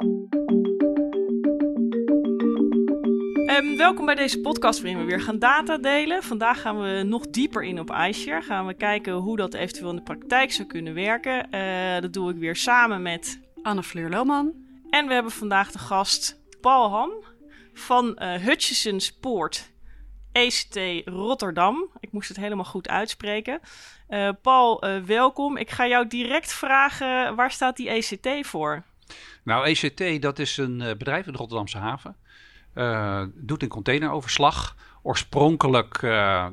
Um, welkom bij deze podcast waarin we weer gaan data delen. Vandaag gaan we nog dieper in op iShare. Gaan we kijken hoe dat eventueel in de praktijk zou kunnen werken. Uh, dat doe ik weer samen met Anne-Fleur Lohman. En we hebben vandaag de gast Paul Ham van uh, Hutchison Poort ECT Rotterdam. Ik moest het helemaal goed uitspreken. Uh, Paul, welkom. Ik ga jou direct vragen, waar staat die ECT voor? Nou, ECT, dat is een bedrijf in de Rotterdamse haven. Uh, doet een containeroverslag. Oorspronkelijk uh,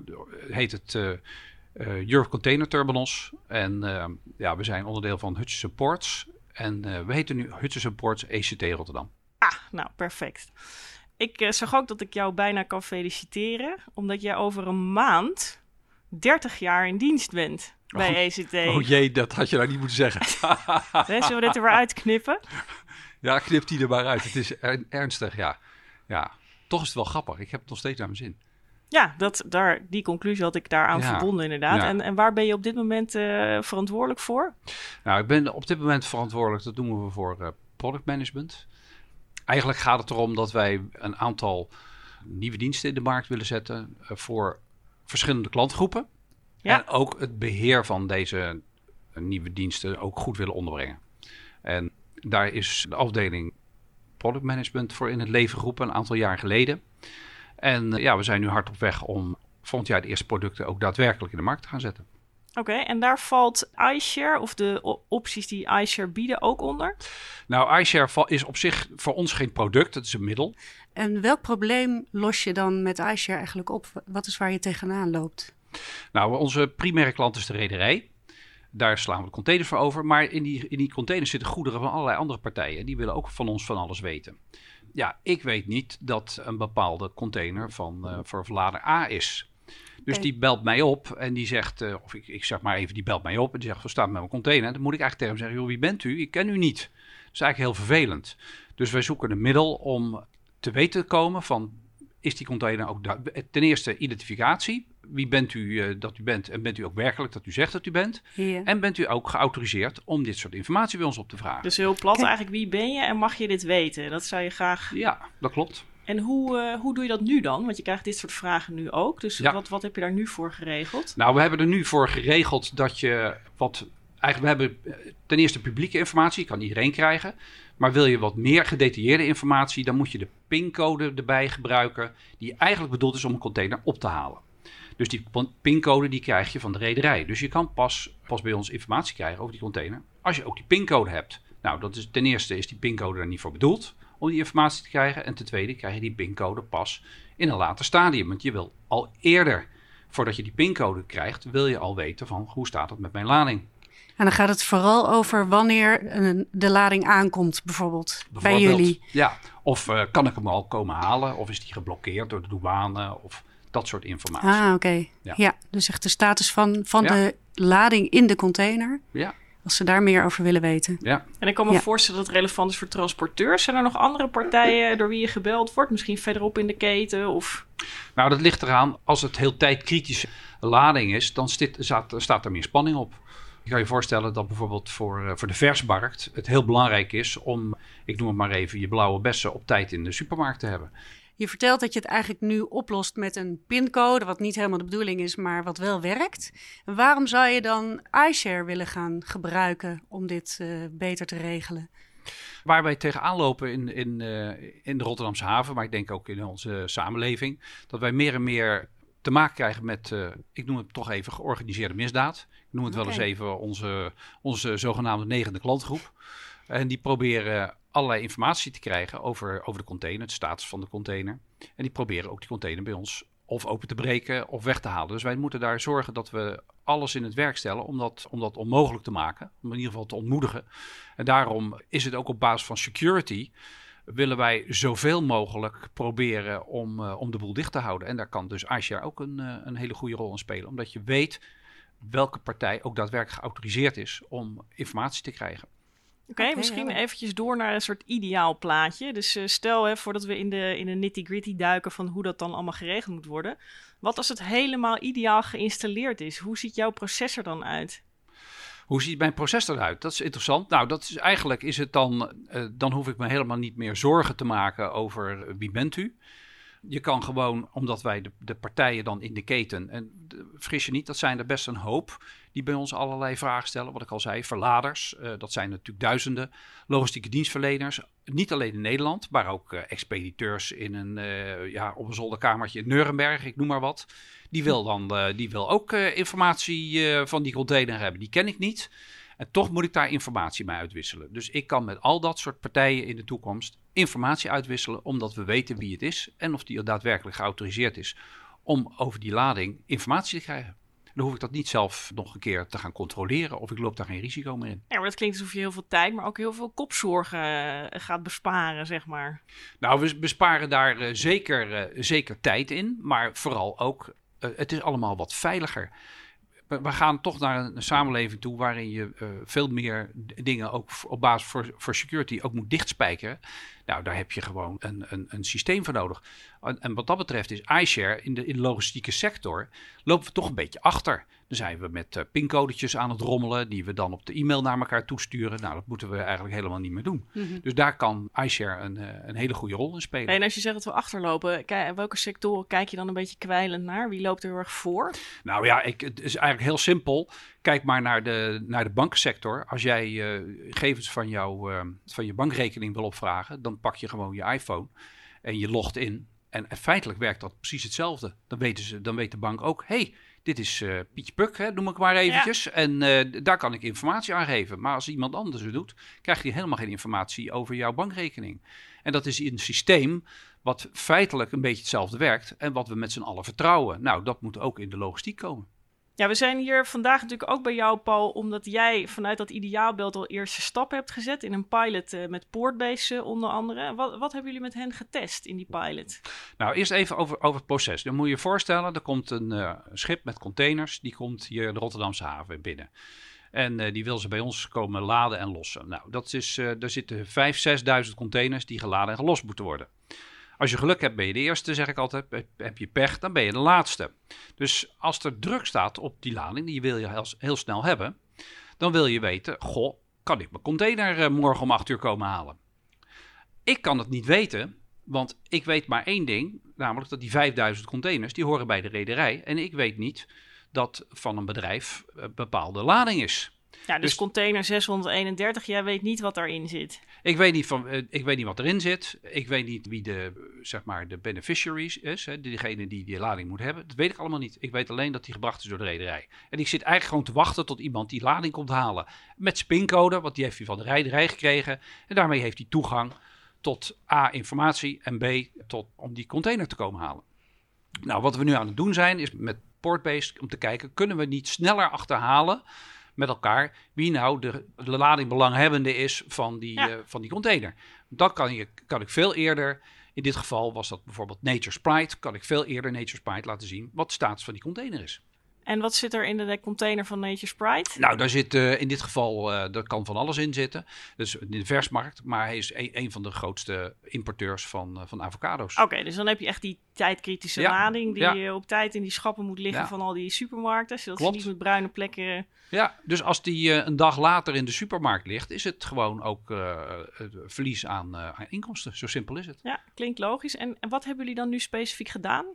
heet het uh, Europe Container Terminals. En ja, we zijn onderdeel van Hutchison Ports. En we heten nu Hutchison Ports ECT Rotterdam. Ah, nou perfect. Ik zag ook dat ik jou bijna kan feliciteren, omdat jij over een maand 30 jaar in dienst bent bij oh, ECT. Oh jee, dat had je nou niet moeten zeggen. Zullen we dit er weer uitknippen? Ja, knip die er maar uit. Het is ernstig, ja ja, toch is het wel grappig. Ik heb het nog steeds naar mijn zin. Ja, dat, daar, die conclusie had ik daaraan ja, verbonden inderdaad. En, en waar ben je op dit moment uh, verantwoordelijk voor? Nou, ik ben op dit moment verantwoordelijk, dat doen we voor uh, product management. Eigenlijk gaat het erom dat wij een aantal nieuwe diensten in de markt willen zetten uh, voor verschillende klantgroepen. Ja. En ook het beheer van deze nieuwe diensten ook goed willen onderbrengen. En daar is de afdeling product management voor in het leven geroepen een aantal jaar geleden. En eh, ja, we zijn nu hard op weg om volgend jaar de eerste producten ook daadwerkelijk in de markt te gaan zetten. Oké, en daar valt iShare of de opties die iShare bieden ook onder? Nou, iShare is op zich voor ons geen product, het is een middel. En welk probleem los je dan met iShare eigenlijk op? Wat is waar je tegenaan loopt? Nou, onze primaire klant is de rederij. Daar slaan we de containers voor over. Maar in die, in die containers zitten goederen van allerlei andere partijen. Die willen ook van ons van alles weten. Ja, ik weet niet dat een bepaalde container van uh, voor verlader A is. Dus die belt mij op en die zegt, uh, of ik, ik zeg maar even, die belt mij op en die zegt, we staan met mijn container. Dan moet ik eigenlijk tegen hem zeggen, joh, wie bent u? Ik ken u niet. Dat is eigenlijk heel vervelend. Dus wij zoeken een middel om te weten te komen van, is die container ook... Ten eerste identificatie wie bent u uh, dat u bent en bent u ook werkelijk dat u zegt dat u bent? En bent u ook geautoriseerd om dit soort informatie bij ons op te vragen? Dus heel plat eigenlijk, wie ben je en mag je dit weten? Dat zou je graag... Ja, dat klopt. En hoe, uh, hoe doe je dat nu dan? Want je krijgt dit soort vragen nu ook. Dus ja. wat, wat heb je daar nu voor geregeld? Nou, we hebben er nu voor geregeld dat je wat... Eigenlijk, we hebben eh, ten eerste publieke informatie, kan iedereen krijgen. Maar wil je wat meer gedetailleerde informatie, dan moet je de pincode erbij gebruiken, die eigenlijk bedoeld is om een container op te halen. Dus die pincode die krijg je van de rederij. Dus je kan pas, pas bij ons informatie krijgen over die container als je ook die pincode hebt. Nou, dat is, ten eerste is die pincode er niet voor bedoeld om die informatie te krijgen. En ten tweede krijg je die pincode pas in een later stadium. Want je wil al eerder, voordat je die pincode krijgt, wil je al weten van hoe staat het met mijn lading. En dan gaat het vooral over wanneer de lading aankomt, bijvoorbeeld, bijvoorbeeld bij jullie. Ja, of uh, kan ik hem al komen halen? Of is die geblokkeerd door de douane? Of dat soort informatie. Ah, oké. Ja. dus echt de status van, van de lading in de container. Ja. Als ze daar meer over willen weten. Ja. En ik kan me voorstellen dat het relevant is voor transporteurs. Zijn er nog andere partijen door wie je gebeld wordt? Misschien verderop in de keten? Of... Nou, dat ligt eraan. Als het heel tijdkritische lading is, dan staat, staat er meer spanning op. Je kan je voorstellen dat bijvoorbeeld voor, eh, voor de versmarkt het heel belangrijk is om, ik noem het maar even, je blauwe bessen op tijd in de supermarkt te hebben. Je vertelt dat je het eigenlijk nu oplost met een pincode, wat niet helemaal de bedoeling is, maar wat wel werkt. En waarom zou je dan iShare willen gaan gebruiken om dit uh, beter te regelen? Waar wij tegenaan lopen in, in, uh, in de Rotterdamse haven, maar ik denk ook in onze samenleving, dat wij meer en meer te maken krijgen met, uh, ik noem het toch even, georganiseerde misdaad. Ik noem het okay. wel eens even onze, onze zogenaamde negende klantgroep. En die proberen allerlei informatie te krijgen over, over de container, de status van de container. En die proberen ook die container bij ons of open te breken of weg te halen. Dus wij moeten daar zorgen dat we alles in het werk stellen om dat, om dat onmogelijk te maken. Om in ieder geval te ontmoedigen. En daarom is het ook op basis van security willen wij zoveel mogelijk proberen om, uh, om de boel dicht te houden. En daar kan dus iShare ook een, uh, een hele goede rol in spelen. Omdat je weet welke partij ook daadwerkelijk geautoriseerd is om informatie te krijgen. Oké, okay, misschien ja. eventjes door naar een soort ideaal plaatje. Dus uh, stel, hè, voordat we in de, in de nitty-gritty duiken van hoe dat dan allemaal geregeld moet worden. Wat als het helemaal ideaal geïnstalleerd is? Hoe ziet jouw proces er dan uit? Hoe ziet mijn proces eruit? Dat is interessant. Nou, dat is, eigenlijk is het dan, uh, dan hoef ik me helemaal niet meer zorgen te maken over uh, wie bent u. Je kan gewoon, omdat wij de, de partijen dan in de keten, en de, fris je niet, dat zijn er best een hoop die bij ons allerlei vragen stellen. Wat ik al zei, verladers, uh, dat zijn natuurlijk duizenden. Logistieke dienstverleners, niet alleen in Nederland, maar ook uh, expediteurs in een, uh, ja, op een zolderkamertje in Nuremberg, ik noem maar wat. Die wil dan die wil ook informatie van die container hebben. Die ken ik niet. En toch moet ik daar informatie mee uitwisselen. Dus ik kan met al dat soort partijen in de toekomst informatie uitwisselen, omdat we weten wie het is en of die daadwerkelijk geautoriseerd is om over die lading informatie te krijgen. Dan hoef ik dat niet zelf nog een keer te gaan controleren of ik loop daar geen risico meer in. Ja, maar dat klinkt alsof je heel veel tijd, maar ook heel veel kopzorgen uh, gaat besparen, zeg maar. Nou, we besparen daar uh, zeker, uh, zeker tijd in, maar vooral ook, het is allemaal wat veiliger we gaan toch naar een, samenleving toe waarin je uh, veel meer dingen ook op basis voor, voor security ook moet dichtspijkeren. Nou, daar heb je gewoon een, een, een systeem voor nodig. En, en, wat dat betreft is iShare in de, in de logistieke sector lopen we toch een beetje achter. Dan zijn we met uh, pincodetjes aan het rommelen, die we dan op de e-mail naar elkaar toesturen. Nou, dat moeten we eigenlijk helemaal niet meer doen. Mm -hmm. Dus daar kan iShare een, uh, een hele goede rol in spelen. En als je zegt dat we achterlopen, welke sectoren kijk je dan een beetje kwijlend naar? Wie loopt er heel erg voor? Nou ja, ik, het is eigenlijk heel simpel. Kijk maar naar de, naar de bankensector. Als jij uh, gegevens van, jou, van je bankrekening wil opvragen, dan pak je gewoon je iPhone en je logt in. En feitelijk werkt dat precies hetzelfde. Dan, weten ze, dan weet de bank ook, hey, dit is uh, Pietje Puk, hè, noem ik maar eventjes. Ja. En uh, daar kan ik informatie aan geven. Maar als iemand anders het doet, krijgt hij helemaal geen informatie over jouw bankrekening. En dat is een systeem wat feitelijk een beetje hetzelfde werkt en wat we met z'n allen vertrouwen. Nou, dat moet ook in de logistiek komen. Ja, we zijn hier vandaag natuurlijk ook bij jou, Paul, omdat jij vanuit dat ideaalbeeld al eerste stappen hebt gezet in een pilot uh, met Portbase uh, onder andere. Wat, wat hebben jullie met hen getest in die pilot? Nou, eerst even over, over het proces. Dan moet je je voorstellen, er komt een uh, schip met containers, die komt hier de Rotterdamse haven binnen. En uh, die wil ze bij ons komen laden en lossen. Nou, dat is, er zitten 5.000, 6.000 containers die geladen en gelost moeten worden. Als je geluk hebt, ben je de eerste, zeg ik altijd. Heb je pech, dan ben je de laatste. Dus als er druk staat op die lading, die wil je heel, heel snel hebben, dan wil je weten: goh, kan ik mijn container uh, morgen om 8 uur komen halen? Ik kan het niet weten, want ik weet maar één ding, namelijk dat die 5000 containers, die horen bij de rederij. En ik weet niet dat van een bedrijf een bepaalde lading is. Ja, dus, dus, container 631, jij weet niet wat erin zit. Ik weet niet, van, uh, ik weet niet wat erin zit. Ik weet niet wie de, zeg maar, de beneficiaries is, hè, diegene die die lading moet hebben. Dat weet ik allemaal niet. Ik weet alleen dat die gebracht is door de rederij. En ik zit eigenlijk gewoon te wachten tot iemand die lading komt halen. Met zijn pincode, want die heeft hij van de rederij gekregen. En daarmee heeft hij toegang tot A, informatie en B, tot, om die container te komen halen. Nou, wat we nu aan het doen zijn, is met Portbase om te kijken, kunnen we niet sneller achterhalen met elkaar wie nou de, de lading belanghebbende is van die, ja. uh, van die container. Dat kan, je, kan ik veel eerder, in dit geval was dat bijvoorbeeld Nature Sprite, kan ik veel eerder Nature Sprite laten zien wat de status van die container is. En wat zit er in de container van Nature Sprite? Nou, daar zit uh, in dit geval, uh, er kan van alles in zitten. Dus in de versmarkt, maar hij is een, een van de grootste importeurs van, uh, van avocado's. Oké, okay, dus dan heb je echt die tijdkritische ja. lading die ja. op tijd in die schappen moet liggen ja. van al die supermarkten. Zodat Klopt. ze niet met bruine plekken... Ja, dus als die een dag later in de supermarkt ligt, is het gewoon ook verlies aan, aan inkomsten. Zo simpel is het. Ja, klinkt logisch. En, en wat hebben jullie dan nu specifiek gedaan?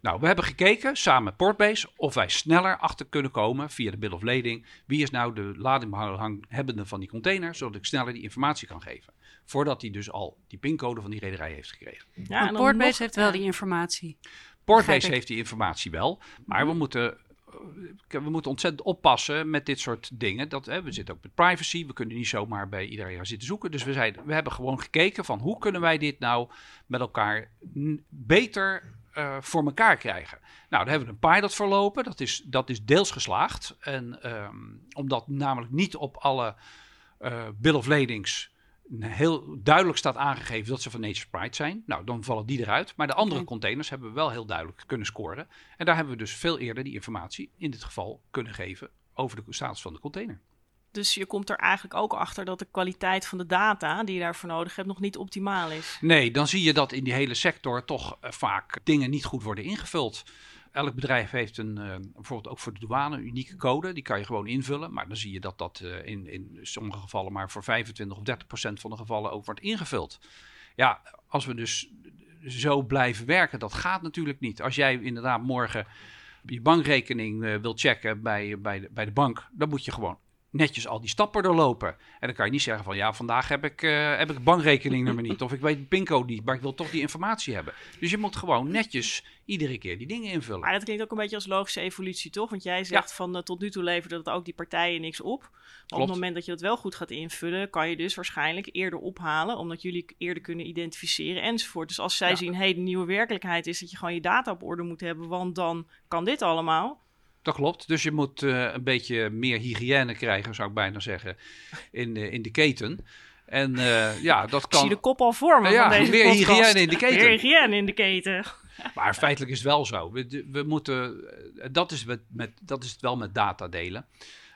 Nou, we hebben gekeken samen met Portbase of wij sneller achter kunnen komen via de bill of lading. Wie is nou de ladinghebbende van die container, zodat ik sneller die informatie kan geven. Voordat hij dus al die pincode van die rederij heeft gekregen. Ja, en Portbase nog, heeft wel die informatie. Portbase heeft die informatie wel, maar we moeten we moeten ontzettend oppassen met dit soort dingen. Dat, hè, we zitten ook met privacy. We kunnen niet zomaar bij iedereen gaan zitten zoeken. Dus we, zeiden, we hebben gewoon gekeken van hoe kunnen wij dit nou met elkaar beter uh, voor elkaar krijgen. Nou, daar hebben we een pilot verlopen. Dat is, dat is deels geslaagd. En um, omdat namelijk niet op alle uh, bill of ladings heel duidelijk staat aangegeven dat ze van Nature Pride zijn. Nou, dan vallen die eruit. Maar de andere okay. containers hebben we wel heel duidelijk kunnen scoren. En daar hebben we dus veel eerder die informatie in dit geval kunnen geven over de status van de container. Dus je komt er eigenlijk ook achter dat de kwaliteit van de data die je daarvoor nodig hebt nog niet optimaal is. Nee, dan zie je dat in die hele sector toch uh, vaak dingen niet goed worden ingevuld. elk bedrijf heeft een, uh, bijvoorbeeld ook voor de douane, een unieke code. Die kan je gewoon invullen. Maar dan zie je dat dat uh, in, in sommige gevallen maar voor 25 of 30 procent van de gevallen ook wordt ingevuld. Ja, als we dus zo blijven werken, dat gaat natuurlijk niet. Als jij inderdaad morgen je bankrekening wil checken bij, bij, de, bij de bank, dan moet je gewoon netjes al die stappen doorlopen. En dan kan je niet zeggen van ja, vandaag heb ik, uh, heb ik bankrekeningnummer niet. Of ik weet het pincode niet, maar ik wil toch die informatie hebben. Dus je moet gewoon netjes iedere keer die dingen invullen. Maar dat klinkt ook een beetje als logische evolutie, toch? Want jij zegt van uh, tot nu toe leverde dat ook die partijen niks op. Maar op het moment dat je dat wel goed gaat invullen, kan je dus waarschijnlijk eerder ophalen, omdat jullie eerder kunnen identificeren enzovoort. Dus als zij ja. zien, hé, hey, de nieuwe werkelijkheid is dat je gewoon je data op orde moet hebben, want dan kan dit allemaal. Dat klopt. Dus je moet uh, een beetje meer hygiëne krijgen, zou ik bijna zeggen, in, uh, in de keten. En uh, ja, dat kan... Ik zie de kop al vormen ja, van deze meer podcast. hygiëne in de keten. Meer hygiëne in de keten. Maar feitelijk is het wel zo. We, we moeten, dat, is met, met, dat is het wel met data delen.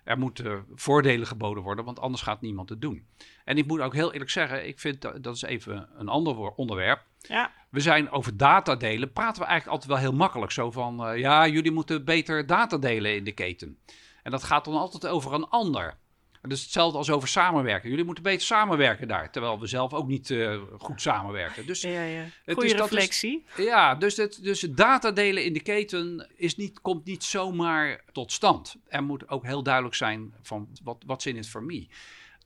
Er moeten voordelen geboden worden, want anders gaat niemand het doen. En ik moet ook heel eerlijk zeggen, ik vind dat, dat is even een ander onderwerp. Ja. We zijn over data delen, praten we eigenlijk altijd wel heel makkelijk. Zo van, uh, ja, jullie moeten beter data delen in de keten. En dat gaat dan altijd over een ander. Dus hetzelfde als over samenwerken. Jullie moeten beter samenwerken daar. Terwijl we zelf ook niet uh, goed samenwerken. Dus, ja, ja. Goeie reflectie. Is, ja, dus het, dus het data delen in de keten is niet, komt niet zomaar tot stand. Er moet ook heel duidelijk zijn van wat, wat in het voor me.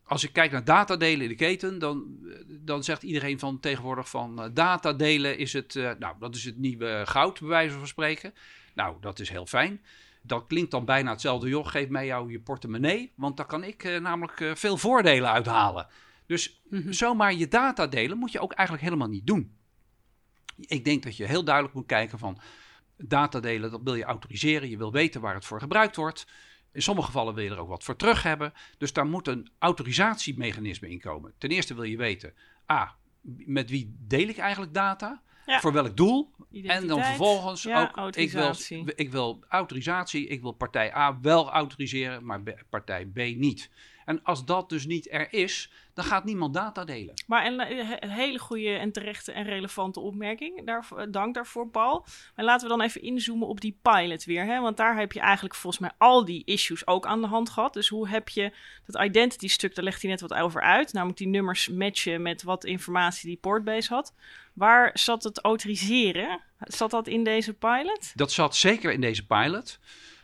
Als ik kijk naar datadelen in de keten, dan, dan zegt iedereen van tegenwoordig van uh, datadelen is het, uh, nou, dat is het nieuwe goud, bij wijze van spreken. Nou, dat is heel fijn dat klinkt dan bijna hetzelfde. Joh, geef mij jou je portemonnee, want daar kan ik uh, namelijk uh, veel voordelen uithalen. Dus mm -hmm. zomaar je data delen moet je ook eigenlijk helemaal niet doen. Ik denk dat je heel duidelijk moet kijken van data delen, dat wil je autoriseren. Je wil weten waar het voor gebruikt wordt. In sommige gevallen wil je er ook wat voor terug hebben. Dus daar moet een autorisatiemechanisme in komen. Ten eerste wil je weten, a, met wie deel ik eigenlijk data? Ja. Voor welk doel? Identiteit. En dan vervolgens ja, ook, ik wil, ik wil autorisatie, ik wil partij A wel autoriseren, maar partij B niet. En als dat dus niet er is, dan gaat niemand data delen. Maar een, een hele goede en terechte en relevante opmerking. Daar, dank daarvoor, Paul. Maar laten we dan even inzoomen op die pilot weer. Hè? Want daar heb je eigenlijk volgens mij al die issues ook aan de hand gehad. Dus hoe heb je dat identity stuk, daar legt hij net wat over uit. Namelijk die nummers matchen met wat informatie die Portbase had. Waar zat het autoriseren? Zat dat in deze pilot? Dat zat zeker in deze pilot.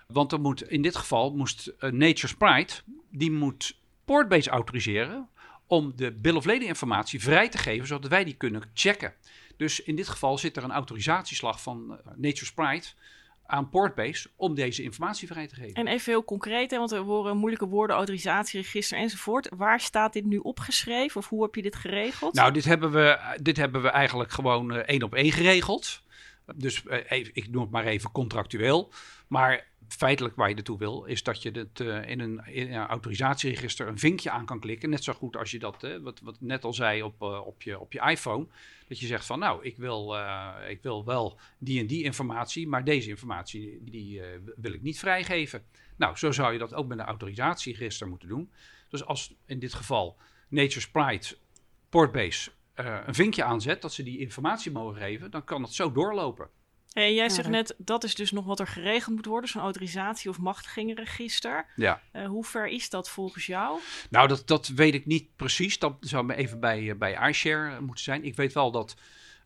Want er moet, in dit geval moest Nature Sprite, die moet Portbase autoriseren om de bill of lading informatie vrij te geven, zodat wij die kunnen checken. Dus in dit geval zit er een autorisatieslag van Nature Sprite aan Portbase om deze informatie vrij te geven. En even heel concreet, hè, want we horen moeilijke woorden, autorisatieregister enzovoort. Waar staat dit nu opgeschreven of hoe heb je dit geregeld? Nou, dit hebben we, dit hebben we eigenlijk gewoon uh, één op één geregeld. Dus uh, even, ik noem het maar even contractueel. Maar feitelijk waar je naartoe wil, is dat je het uh, in, een, in een autorisatieregister een vinkje aan kan klikken. Net zo goed als je dat, wat, wat net al zei op, uh, op, je, op je iPhone. Dat je zegt van nou, ik wil, ik wil wel die en die informatie, maar deze informatie die, wil ik niet vrijgeven. Nou, zo zou je dat ook met een autorisatieregister moeten doen. Dus als in dit geval Nature Sprite Portbase een vinkje aanzet dat ze die informatie mogen geven, dan kan het zo doorlopen. En jij zegt net, dat is dus nog wat er geregeld moet worden, zo'n autorisatie of machtigingenregister. Ja. Uh, hoe ver is dat volgens jou? Nou, dat, dat weet ik niet precies. Dat zou me even bij, bij iShare moeten zijn. Ik weet wel dat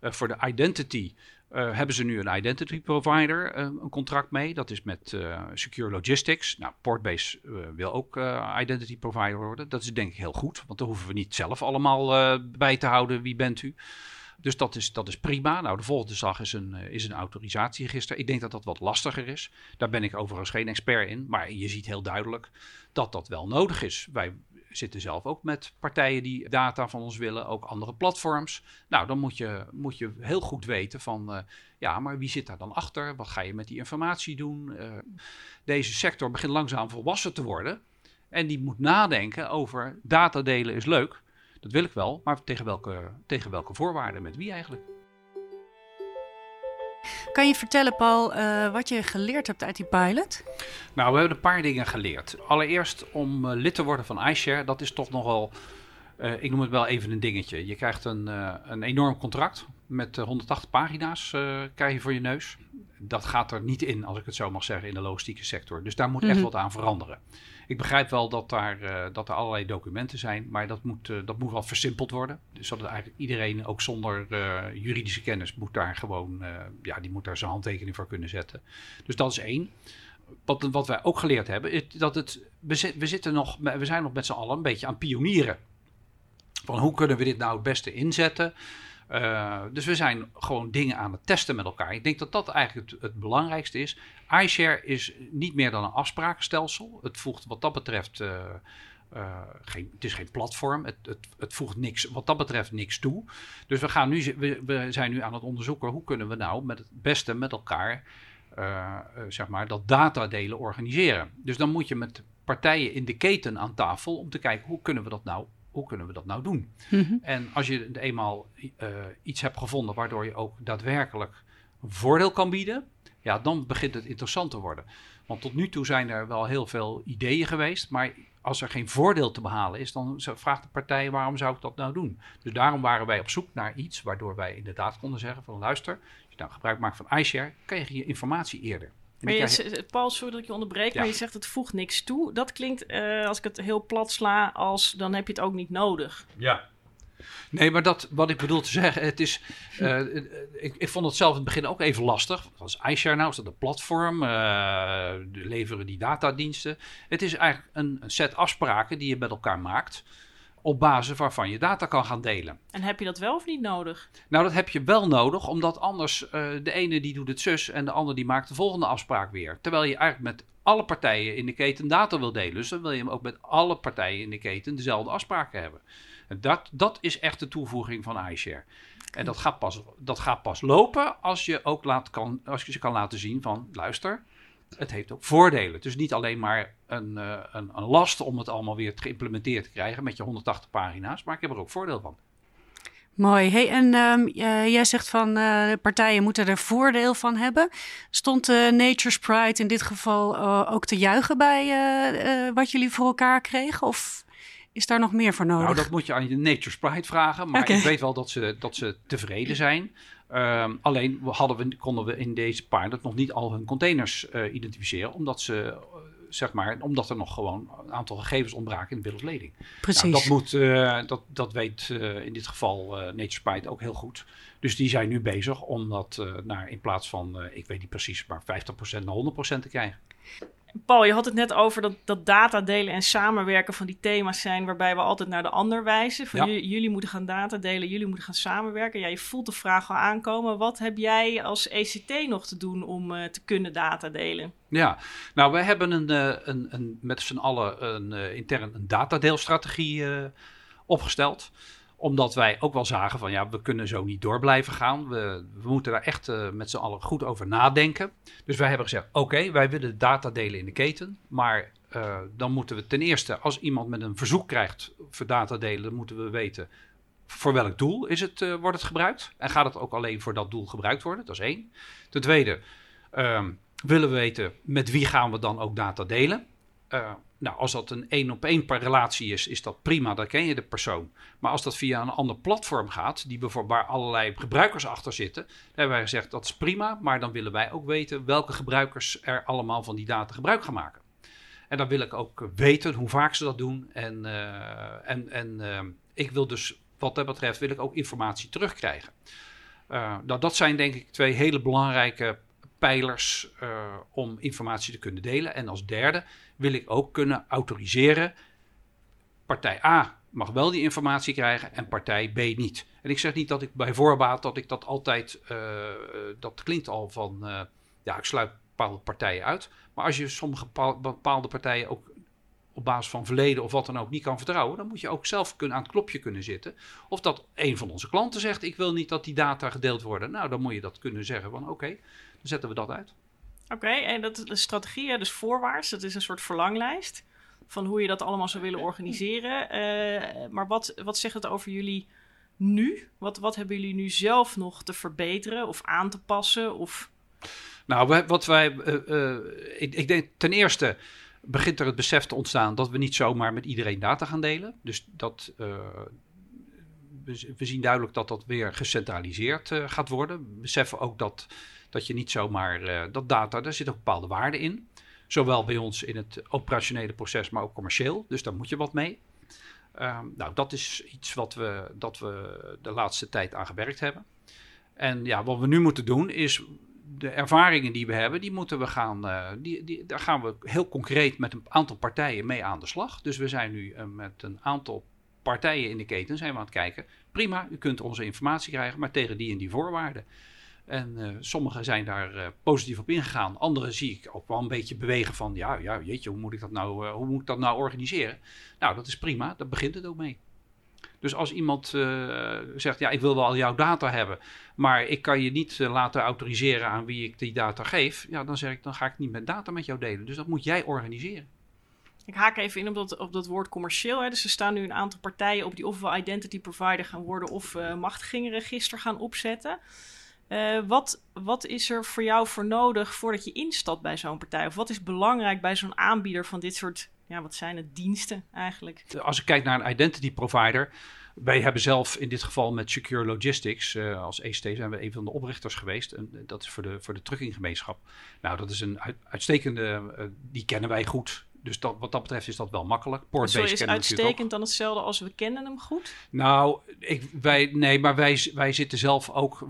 uh, voor de identity uh, hebben ze nu een identity provider een contract mee. Dat is met Secure Logistics. Nou, Portbase wil ook identity provider worden. Dat is denk ik heel goed, want dan hoeven we niet zelf allemaal bij te houden wie bent u. Dus dat is, dat is prima. Nou, de volgende slag is een, is een autorisatieregister. Ik denk dat dat wat lastiger is. Daar ben ik overigens geen expert in. Maar je ziet heel duidelijk dat dat wel nodig is. Wij zitten zelf ook met partijen die data van ons willen. Ook andere platforms. Nou, dan moet je, moet je heel goed weten van... Uh, ja, maar wie zit daar dan achter? Wat ga je met die informatie doen? Uh, deze sector begint langzaam volwassen te worden. En die moet nadenken over data delen is leuk... Dat wil ik wel, maar tegen welke, tegen welke voorwaarden, met wie eigenlijk? Kan je vertellen, Paul, uh, wat je geleerd hebt uit die pilot? Nou, we hebben een paar dingen geleerd. Allereerst om uh, lid te worden van iShare, dat is toch nogal, uh, ik noem het wel even een dingetje. Je krijgt een, een enorm contract met 180 pagina's krijg je voor je neus. Dat gaat er niet in, als ik het zo mag zeggen, in de logistieke sector. Dus daar moet echt Mhm. wat aan veranderen. Ik begrijp wel dat, daar, eh, dat er allerlei documenten zijn, maar dat moet, eh, dat moet wel versimpeld worden. Dus dat eigenlijk iedereen, ook zonder eh, juridische kennis, moet daar gewoon, ja, die moet daar zijn handtekening voor kunnen zetten. Dus dat is één. Wat, wat wij ook geleerd hebben, is dat het, we, we, zitten nog, we zijn nog met z'n allen een beetje aan pionieren. Van hoe kunnen we dit nou het beste inzetten? Uh, dus we zijn gewoon dingen aan het testen met elkaar. Ik denk dat dat eigenlijk het, het belangrijkste is. iShare is niet meer dan een afsprakenstelsel. Het voegt wat dat betreft. Uh, uh, geen, het is geen platform. Het, het, het, voegt niks, wat dat betreft niks toe. Dus we, gaan nu, we, zijn nu aan het onderzoeken hoe kunnen we nou met het beste met elkaar zeg maar, dat datadelen organiseren. Dus dan moet je met partijen in de keten aan tafel om te kijken hoe kunnen we dat nou hoe kunnen we dat nou doen? Mhm. En als je eenmaal uh, iets hebt gevonden waardoor je ook daadwerkelijk voordeel kan bieden, ja, dan begint het interessant te worden. Want tot nu toe zijn er wel heel veel ideeën geweest, maar als er geen voordeel te behalen is, dan vraagt de partij waarom zou ik dat nou doen? Dus daarom waren wij op zoek naar iets waardoor wij inderdaad konden zeggen van luister, als je nou gebruik maakt van iShare, krijg je informatie eerder. Maar je, Paul, sorry dat ik je onderbreek, ja. maar je zegt het voegt niks toe. Dat klinkt, uh, als ik het heel plat sla, als dan heb je het ook niet nodig. Ja. Nee, maar dat, wat ik bedoel te zeggen, het is, uh, ik, ik vond het zelf in het begin ook even lastig. Is iShare nou? Is dat een platform? Uh, leveren die datadiensten? Het is eigenlijk een, een set afspraken die je met elkaar maakt op basis waarvan je data kan gaan delen. En heb je dat wel of niet nodig? Nou, dat heb je wel nodig, omdat anders uh, de ene die doet het zus en de ander die maakt de volgende afspraak weer. Terwijl je eigenlijk met alle partijen in de keten data wil delen. Dus dan wil je hem ook met alle partijen in de keten dezelfde afspraken hebben. En dat, dat is echt de toevoeging van iShare. En dat gaat pas, dat gaat pas lopen als je ook laat kan, als je ze kan laten zien van luister, het heeft ook voordelen. Dus niet alleen maar een, uh, een, een, last om het allemaal weer geïmplementeerd te krijgen met je 180 pagina's, maar ik heb er ook voordeel van. Mooi. Hey, en um, jij zegt van uh, partijen moeten er voordeel van hebben. Stond uh, Nature's Pride in dit geval ook te juichen bij wat jullie voor elkaar kregen? Of is daar nog meer voor nodig? Nou, dat moet je aan je Nature's Pride vragen. Maar okay. ik weet wel dat ze, dat ze tevreden zijn. Um, alleen hadden we, konden we in deze pilot nog niet al hun containers uh, identificeren, omdat ze, uh, zeg maar, omdat er nog gewoon een aantal gegevens ontbraken in de of lading. Precies. Nou, dat, moet, uh, dat, dat weet in dit geval Nature Sprite ook heel goed. Dus die zijn nu bezig om dat naar, in plaats van, ik weet niet precies, maar 50% naar 100% te krijgen. Paul, je had het net over dat, dat data delen en samenwerken van die thema's zijn waarbij we altijd naar de ander wijzen. Van Ja. jullie moeten gaan data delen, jullie moeten gaan samenwerken. Ja, je voelt de vraag al aankomen. Wat heb jij als ECT nog te doen om eh, te kunnen data delen? Ja, nou wij hebben een, eh, een, een, met z'n allen een, eh, intern een datadeelstrategie opgesteld omdat wij ook wel zagen van ja, we kunnen zo niet door blijven gaan. We, we moeten daar echt uh, met z'n allen goed over nadenken. Dus wij hebben gezegd, oké, wij willen data delen in de keten. Maar uh, dan moeten we ten eerste, als iemand met een verzoek krijgt voor data delen, moeten we weten voor welk doel is het, uh, wordt het gebruikt. En gaat het ook alleen voor dat doel gebruikt worden? Dat is één. Ten tweede, um, willen we weten met wie gaan we dan ook data delen. Uh, nou, als dat een één op één relatie is, is dat prima, dan ken je de persoon. Maar als dat via een ander platform gaat, die bijvoorbeeld waar allerlei gebruikers achter zitten, dan hebben wij gezegd dat is prima, maar dan willen wij ook weten welke gebruikers er allemaal van die data gebruik gaan maken. En dan wil ik ook weten hoe vaak ze dat doen. En, uh, en, en uh, ik wil dus, wat dat betreft, wil ik ook informatie terugkrijgen. Nou, dat zijn denk ik twee hele belangrijke pijlers uh, om informatie te kunnen delen. En als derde wil ik ook kunnen autoriseren. Partij A mag wel die informatie krijgen en partij B niet. En ik zeg niet dat ik bij voorbaat dat ik dat altijd, uh, dat klinkt al van, uh, ja, ik sluit bepaalde partijen uit. Maar als je sommige bepaalde partijen ook op basis van verleden of wat dan ook niet kan vertrouwen, dan moet je ook zelf kunnen, aan het klopje kunnen zitten. Of dat een van onze klanten zegt, ik wil niet dat die data gedeeld worden. Nou, dan moet je dat kunnen zeggen van oké, zetten we dat uit. Oké, okay, en dat is de strategie, dus voorwaarts, dat is een soort verlanglijst van hoe je dat allemaal zou willen organiseren. Uh, maar wat, wat zegt het over jullie nu? Wat, wat hebben jullie nu zelf nog te verbeteren of aan te passen? Of... Nou, wat wij, uh, uh, ik, ik denk ten eerste begint er het besef te ontstaan dat we niet zomaar met iedereen data gaan delen. Dus dat, we, zien duidelijk dat dat weer gecentraliseerd gaat worden. We beseffen ook dat Dat je niet zomaar, uh, dat data, daar zit ook bepaalde waarde in. Zowel bij ons in het operationele proces, maar ook commercieel. Dus daar moet je wat mee. Ehm, nou, dat is iets wat we, dat we de laatste tijd aan gewerkt hebben. En ja, wat we nu moeten doen is de ervaringen die we hebben, die moeten we gaan, uh, die, die, daar gaan we heel concreet met een aantal partijen mee aan de slag. Dus we zijn nu uh, met een aantal partijen in de keten zijn we aan het kijken. Prima, u kunt onze informatie krijgen, maar tegen die en die voorwaarden. En uh, sommigen zijn daar uh, positief op ingegaan. Anderen zie ik ook wel een beetje bewegen van... ja, ja jeetje, hoe moet ik dat nou, uh, hoe moet ik dat nou organiseren? Nou, dat is prima. Daar begint het ook mee. Dus als iemand zegt... ja, ik wil wel jouw data hebben... maar ik kan je niet laten autoriseren aan wie ik die data geef... ja, dan zeg ik, dan ga ik niet met data met jou delen. Dus dat moet jij organiseren. Ik haak even in op dat, op dat woord commercieel. Hè. Dus er staan nu een aantal partijen op die ofwel identity provider gaan worden... of machtigingenregister gaan opzetten... Uh, wat, wat is er voor jou voor nodig voordat je instapt bij zo'n partij? Of wat is belangrijk bij zo'n aanbieder van dit soort, ja, wat zijn het, diensten eigenlijk? Als ik kijk naar een identity provider, wij hebben zelf in dit geval met Secure Logistics, uh, als ECT zijn we een van de oprichters geweest. En dat is voor de, voor de truckinggemeenschap. Nou, dat is een uit, uitstekende, uh, die kennen wij goed. Dus dat, wat dat betreft is dat wel makkelijk. Port-based is uitstekend dan hetzelfde als we kennen hem goed? Nou, ik, wij, nee, maar wij, wij zitten zelf ook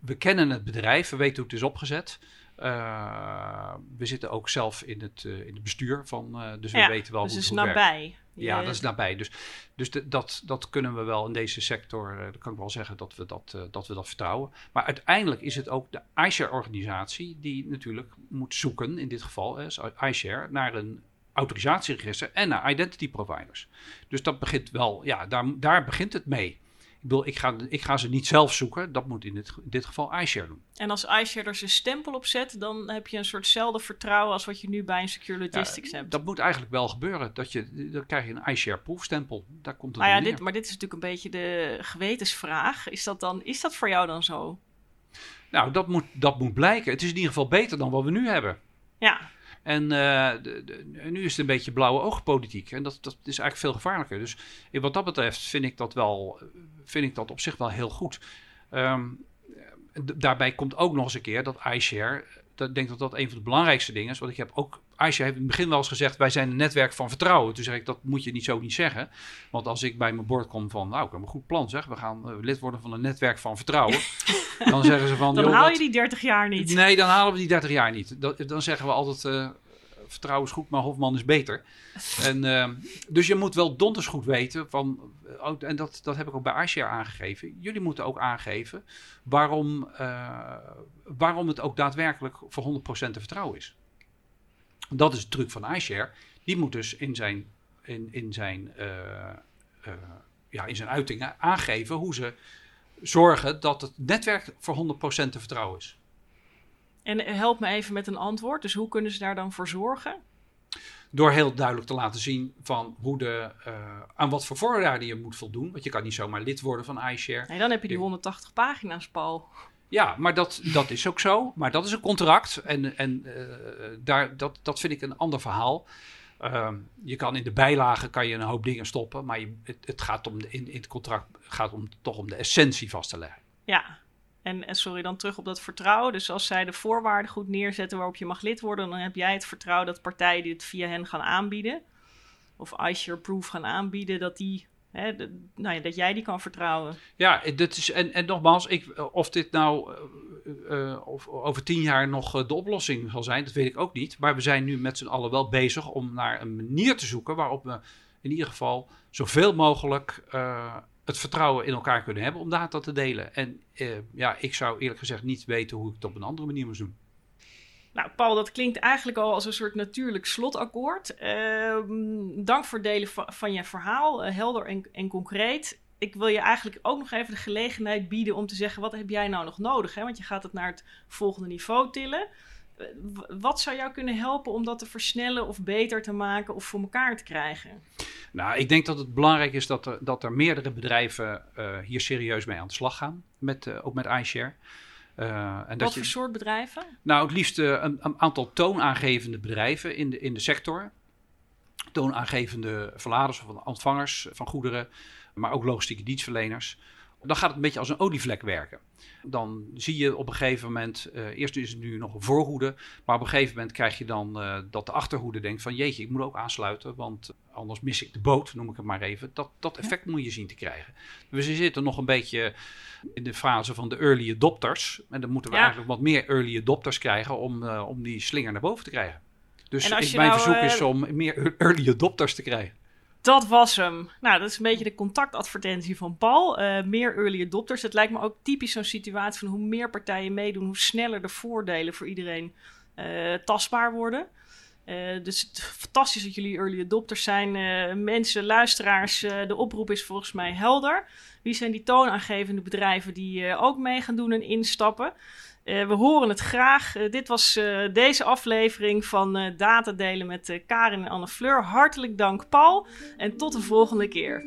we kennen het bedrijf, we weten hoe het is opgezet. Uh, we zitten ook zelf in het, uh, in het bestuur van, uh, dus we weten wel dus hoe het is nabij. Ja, dat is nabij. Dus, dus de, dat, dat kunnen we wel in deze sector, dat kan ik wel zeggen dat we dat, dat we dat vertrouwen. Maar uiteindelijk is het ook de iShare-organisatie die natuurlijk moet zoeken, in dit geval iShare, naar een autorisatieregister en naar identity providers. Dus dat begint wel, ja, daar, daar begint het mee. Ik bedoel, ik ga, ik ga ze niet zelf zoeken. Dat moet in dit, in dit geval iShare doen. En als iShare er zijn stempel op zet, dan heb je een soortzelfde vertrouwen als wat je nu bij een Secure Logistics ja, hebt. Dat moet eigenlijk wel gebeuren. Dat je, dan krijg je een iShare proefstempel. Daar komt het nou ja, dit, maar dit is natuurlijk een beetje de gewetensvraag. Is dat, dan, is dat voor jou dan zo? Nou, dat moet, dat moet blijken. Het is in ieder geval beter dan wat we nu hebben. Ja. En uh, de, nu is het een beetje blauwe oogpolitiek. En dat, dat is eigenlijk veel gevaarlijker. Dus wat dat betreft vind ik dat, wel, vind ik dat op zich wel heel goed. Um, daarbij komt ook nog eens een keer dat iShare... Ik denk dat dat een van de belangrijkste dingen is. Want ik heb ook... iShare heeft in het begin wel eens gezegd... wij zijn een netwerk van vertrouwen. Toen zeg ik, dat moet je niet zo niet zeggen. Want als ik bij mijn bord kom van... nou, ik heb een goed plan zeg. We gaan uh, lid worden van een netwerk van vertrouwen. dan zeggen ze van... Dan haal je die 30 jaar niet. Nee, dan halen we die 30 jaar niet. Dat, dan zeggen we altijd... Uh, vertrouwen is goed, maar Hofman is beter. En, uh, dus je moet wel donders goed weten van, en dat, dat heb ik ook bij iShare aangegeven. Jullie moeten ook aangeven waarom, uh, waarom het ook daadwerkelijk voor 100% te vertrouwen is. Dat is de truc van iShare. Die moet dus in zijn, in, in zijn, uh, ja, in zijn uitingen aangeven hoe ze zorgen dat het netwerk voor 100% te vertrouwen is. En help me even met een antwoord. Dus hoe kunnen ze daar dan voor zorgen? Door heel duidelijk te laten zien van hoe de, uh, aan wat voor voorwaarden je moet voldoen. Want je kan niet zomaar lid worden van iShare. Nee, dan heb je die 180 pagina's, Paul. Ja, maar dat, dat is ook zo. Maar dat is een contract. En, en uh, daar, dat, dat vind ik een ander verhaal. Uh, je kan in de bijlagen kan je een hoop dingen stoppen. Maar je, het, het, gaat om de, in, in het contract gaat om, toch om de essentie vast te leggen. Ja, en, sorry, dan terug op dat vertrouwen. Dus als zij de voorwaarden goed neerzetten waarop je mag lid worden, dan heb jij het vertrouwen dat partijen die het via hen gaan aanbieden, of iShare Proof gaan aanbieden, dat, die, hè, nou ja, dat jij die kan vertrouwen. Ja, dat is, en, en nogmaals, ik, of dit nou uh, uh, of over tien jaar nog de oplossing zal zijn, dat weet ik ook niet. Maar we zijn nu met z'n allen wel bezig om naar een manier te zoeken waarop we in ieder geval zoveel mogelijk het vertrouwen in elkaar kunnen hebben om data te delen. En uh, ja, ik zou eerlijk gezegd niet weten hoe ik het op een andere manier moet doen. Nou, Paul, dat klinkt eigenlijk al als een soort natuurlijk slotakkoord. Uh, dank voor het delen van, je verhaal, uh, helder en, en, concreet. Ik wil je eigenlijk ook nog even de gelegenheid bieden om te zeggen: wat heb jij nou nog nodig? Hè? Want je gaat het naar het volgende niveau tillen. Wat zou jou kunnen helpen om dat te versnellen of beter te maken of voor elkaar te krijgen? Nou, ik denk dat het belangrijk is dat er, dat er meerdere bedrijven uh, hier serieus mee aan de slag gaan, met, uh, ook met iShare. Uh, en Wat dat voor je, soort bedrijven? Nou, het liefst een, een, aantal toonaangevende bedrijven in de, in de sector. Toonaangevende verladers of ontvangers van goederen, maar ook logistieke dienstverleners dan gaat het een beetje als een olievlek werken. Dan zie je op een gegeven moment, uh, eerst is het nu nog een voorhoede, maar op een gegeven moment krijg je dan uh, dat de achterhoede denkt van jeetje, ik moet ook aansluiten, want anders mis ik de boot, noem ik het maar even. Dat, dat effect moet je zien te krijgen. Dus we zitten nog een beetje in de fase van de early adopters. En dan moeten we ja. eigenlijk wat meer early adopters krijgen om, uh, om die slinger naar boven te krijgen. Dus mijn nou, verzoek is om meer early adopters te krijgen. Dat was hem. Nou, dat is een beetje de contactadvertentie van Paul. Uh, meer early adopters. Het lijkt me ook typisch zo'n situatie van hoe meer partijen meedoen, hoe sneller de voordelen voor iedereen uh, tastbaar worden. Uh, dus fantastisch dat jullie early adopters zijn. mensen, luisteraars, de oproep is volgens mij helder. Wie zijn die toonaangevende bedrijven die ook mee gaan doen en instappen? Uh, we horen het graag. Uh, dit was uh, deze aflevering van Data Delen met Karin en Anne Fleur. Hartelijk dank, Paul. En tot de volgende keer.